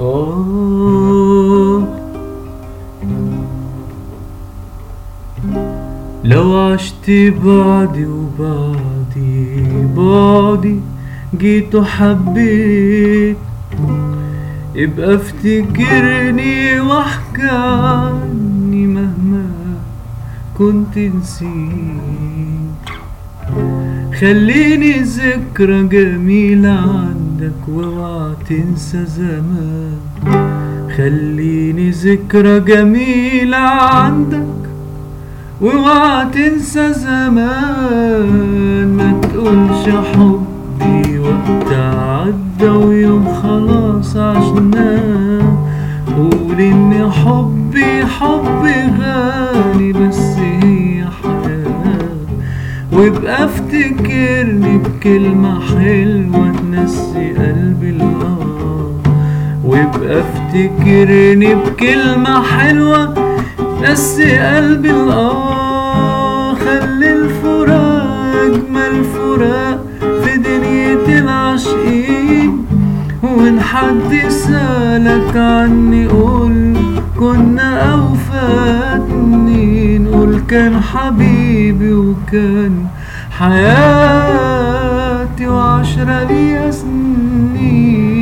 آه. لو عشت بعدي وبعدي بعدي جيت وحبيت. يبقى افتكرني واحكي عني مهما كنت نسيت. خليني ذكرى جميلة عندك واوعى تنسى زمان. خليني ذكرى جميلة عندك واوعى تنسى زمان. ما تقولش حبي وقت عدى ويوم خلاص عشناه. قول إن حبي حبي غالي وابقى افتكرني بكلمة حلوة تنسي قلبي الآه وابقى افتكرني بكلمة حلوة نسي قلبي الآه خلي الفراق أجمل فراق في دنيا العاشقين. وإن حد سألك عني قول كنا أوفاتني نقول كان حبيبي وكان حياتي وعشرة لي سنين